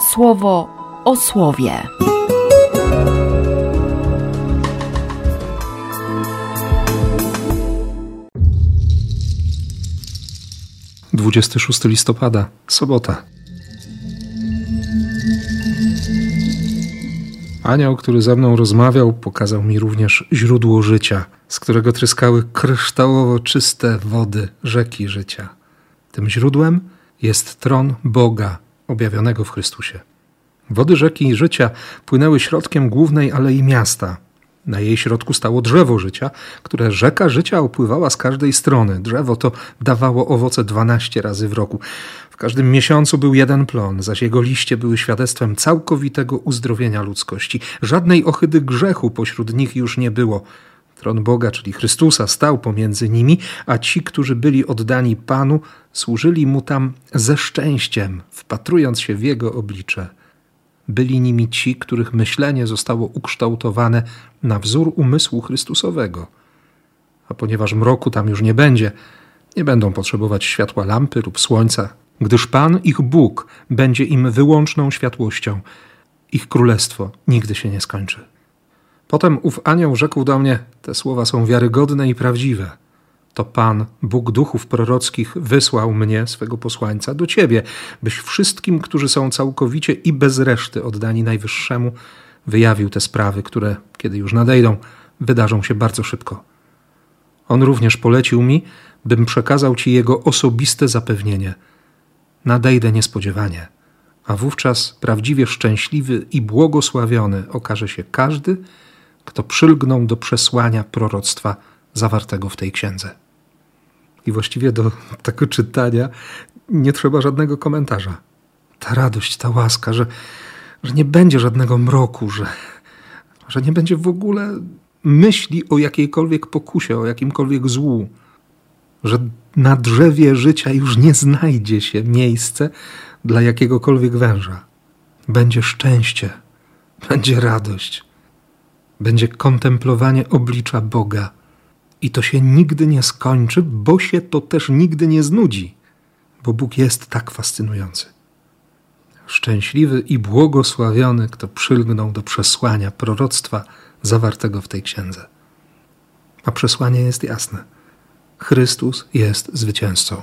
słowo o słowie. Dwudziesty szósty listopada, sobota. Anioł, który ze mną rozmawiał, pokazał mi również źródło życia, z którego tryskały kryształowo czyste wody rzeki życia. Tym źródłem jest tron Boga objawionego w Chrystusie. Wody rzeki życia płynęły środkiem głównej alei miasta. Na jej środku stało drzewo życia, które rzeka życia opływała z każdej strony. Drzewo to dawało owoce dwanaście razy w roku. W każdym miesiącu był jeden plon, zaś jego liście były świadectwem całkowitego uzdrowienia ludzkości. Żadnej ohydy grzechu pośród nich już nie było. Tron Boga, czyli Chrystusa, stał pomiędzy nimi, a ci, którzy byli oddani Panu, służyli mu tam ze szczęściem, wpatrując się w jego oblicze. Byli nimi ci, których myślenie zostało ukształtowane na wzór umysłu Chrystusowego. A ponieważ mroku tam już nie będzie, nie będą potrzebować światła lampy lub słońca, gdyż Pan, ich Bóg, będzie im wyłączną światłością. Ich królestwo nigdy się nie skończy. Potem ów anioł rzekł do mnie: Te słowa są wiarygodne i prawdziwe. To Pan, Bóg duchów prorockich, wysłał mnie, swego posłańca, do ciebie, byś wszystkim, którzy są całkowicie i bez reszty oddani Najwyższemu, wyjawił te sprawy, które, kiedy już nadejdą, wydarzą się bardzo szybko. On również polecił mi, bym przekazał ci jego osobiste zapewnienie. Nadejdę niespodziewanie, a wówczas prawdziwie szczęśliwy i błogosławiony okaże się każdy, kto przylgnął do przesłania proroctwa zawartego w tej księdze. I właściwie do tego czytania nie trzeba żadnego komentarza. Ta radość, ta łaska, że, że nie będzie żadnego mroku, że, że nie będzie w ogóle myśli o jakiejkolwiek pokusie, o jakimkolwiek złu, że na drzewie życia już nie znajdzie się miejsce dla jakiegokolwiek węża. Będzie szczęście, będzie radość, będzie kontemplowanie oblicza Boga. I to się nigdy nie skończy, bo się to też nigdy nie znudzi, bo Bóg jest tak fascynujący. Szczęśliwy i błogosławiony, kto przylgnął do przesłania proroctwa zawartego w tej księdze. A przesłanie jest jasne. Chrystus jest zwycięzcą.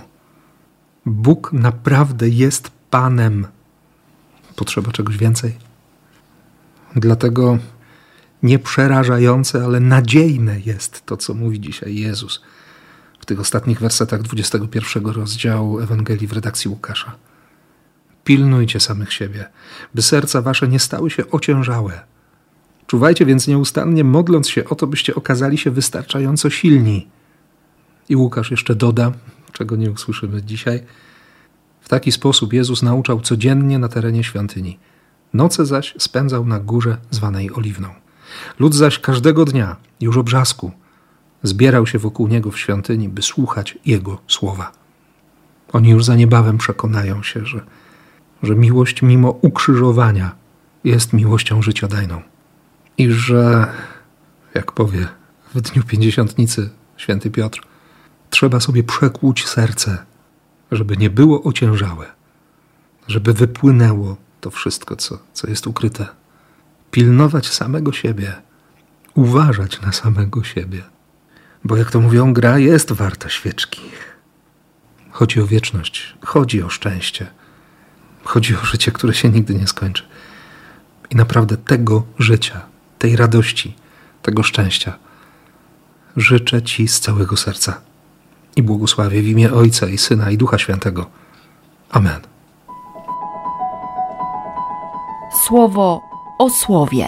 Bóg naprawdę jest Panem. Potrzeba czegoś więcej. Dlatego nieprzerażające, ale nadziejne jest to, co mówi dzisiaj Jezus w tych ostatnich wersetach 21 rozdziału Ewangelii w redakcji Łukasza. Pilnujcie samych siebie, by serca wasze nie stały się ociężałe. Czuwajcie więc nieustannie, modląc się o to, byście okazali się wystarczająco silni. I Łukasz jeszcze doda, czego nie usłyszymy dzisiaj. W taki sposób Jezus nauczał codziennie na terenie świątyni. Noce zaś spędzał na górze zwanej Oliwną. Lud zaś każdego dnia, już o brzasku, zbierał się wokół niego w świątyni, by słuchać jego słowa. Oni już za niebawem przekonają się, że, że miłość mimo ukrzyżowania jest miłością życiodajną. I że, jak powie w dniu pięćdziesiątnicy święty Piotr, trzeba sobie przekłuć serce, żeby nie było ociężałe, żeby wypłynęło to wszystko, co, co jest ukryte pilnować samego siebie, uważać na samego siebie. Bo jak to mówią, gra jest warta świeczki. Chodzi o wieczność, chodzi o szczęście, chodzi o życie, które się nigdy nie skończy. I naprawdę tego życia, tej radości, tego szczęścia życzę Ci z całego serca i błogosławię w imię Ojca i Syna i Ducha Świętego. Amen. Słowo o słowie.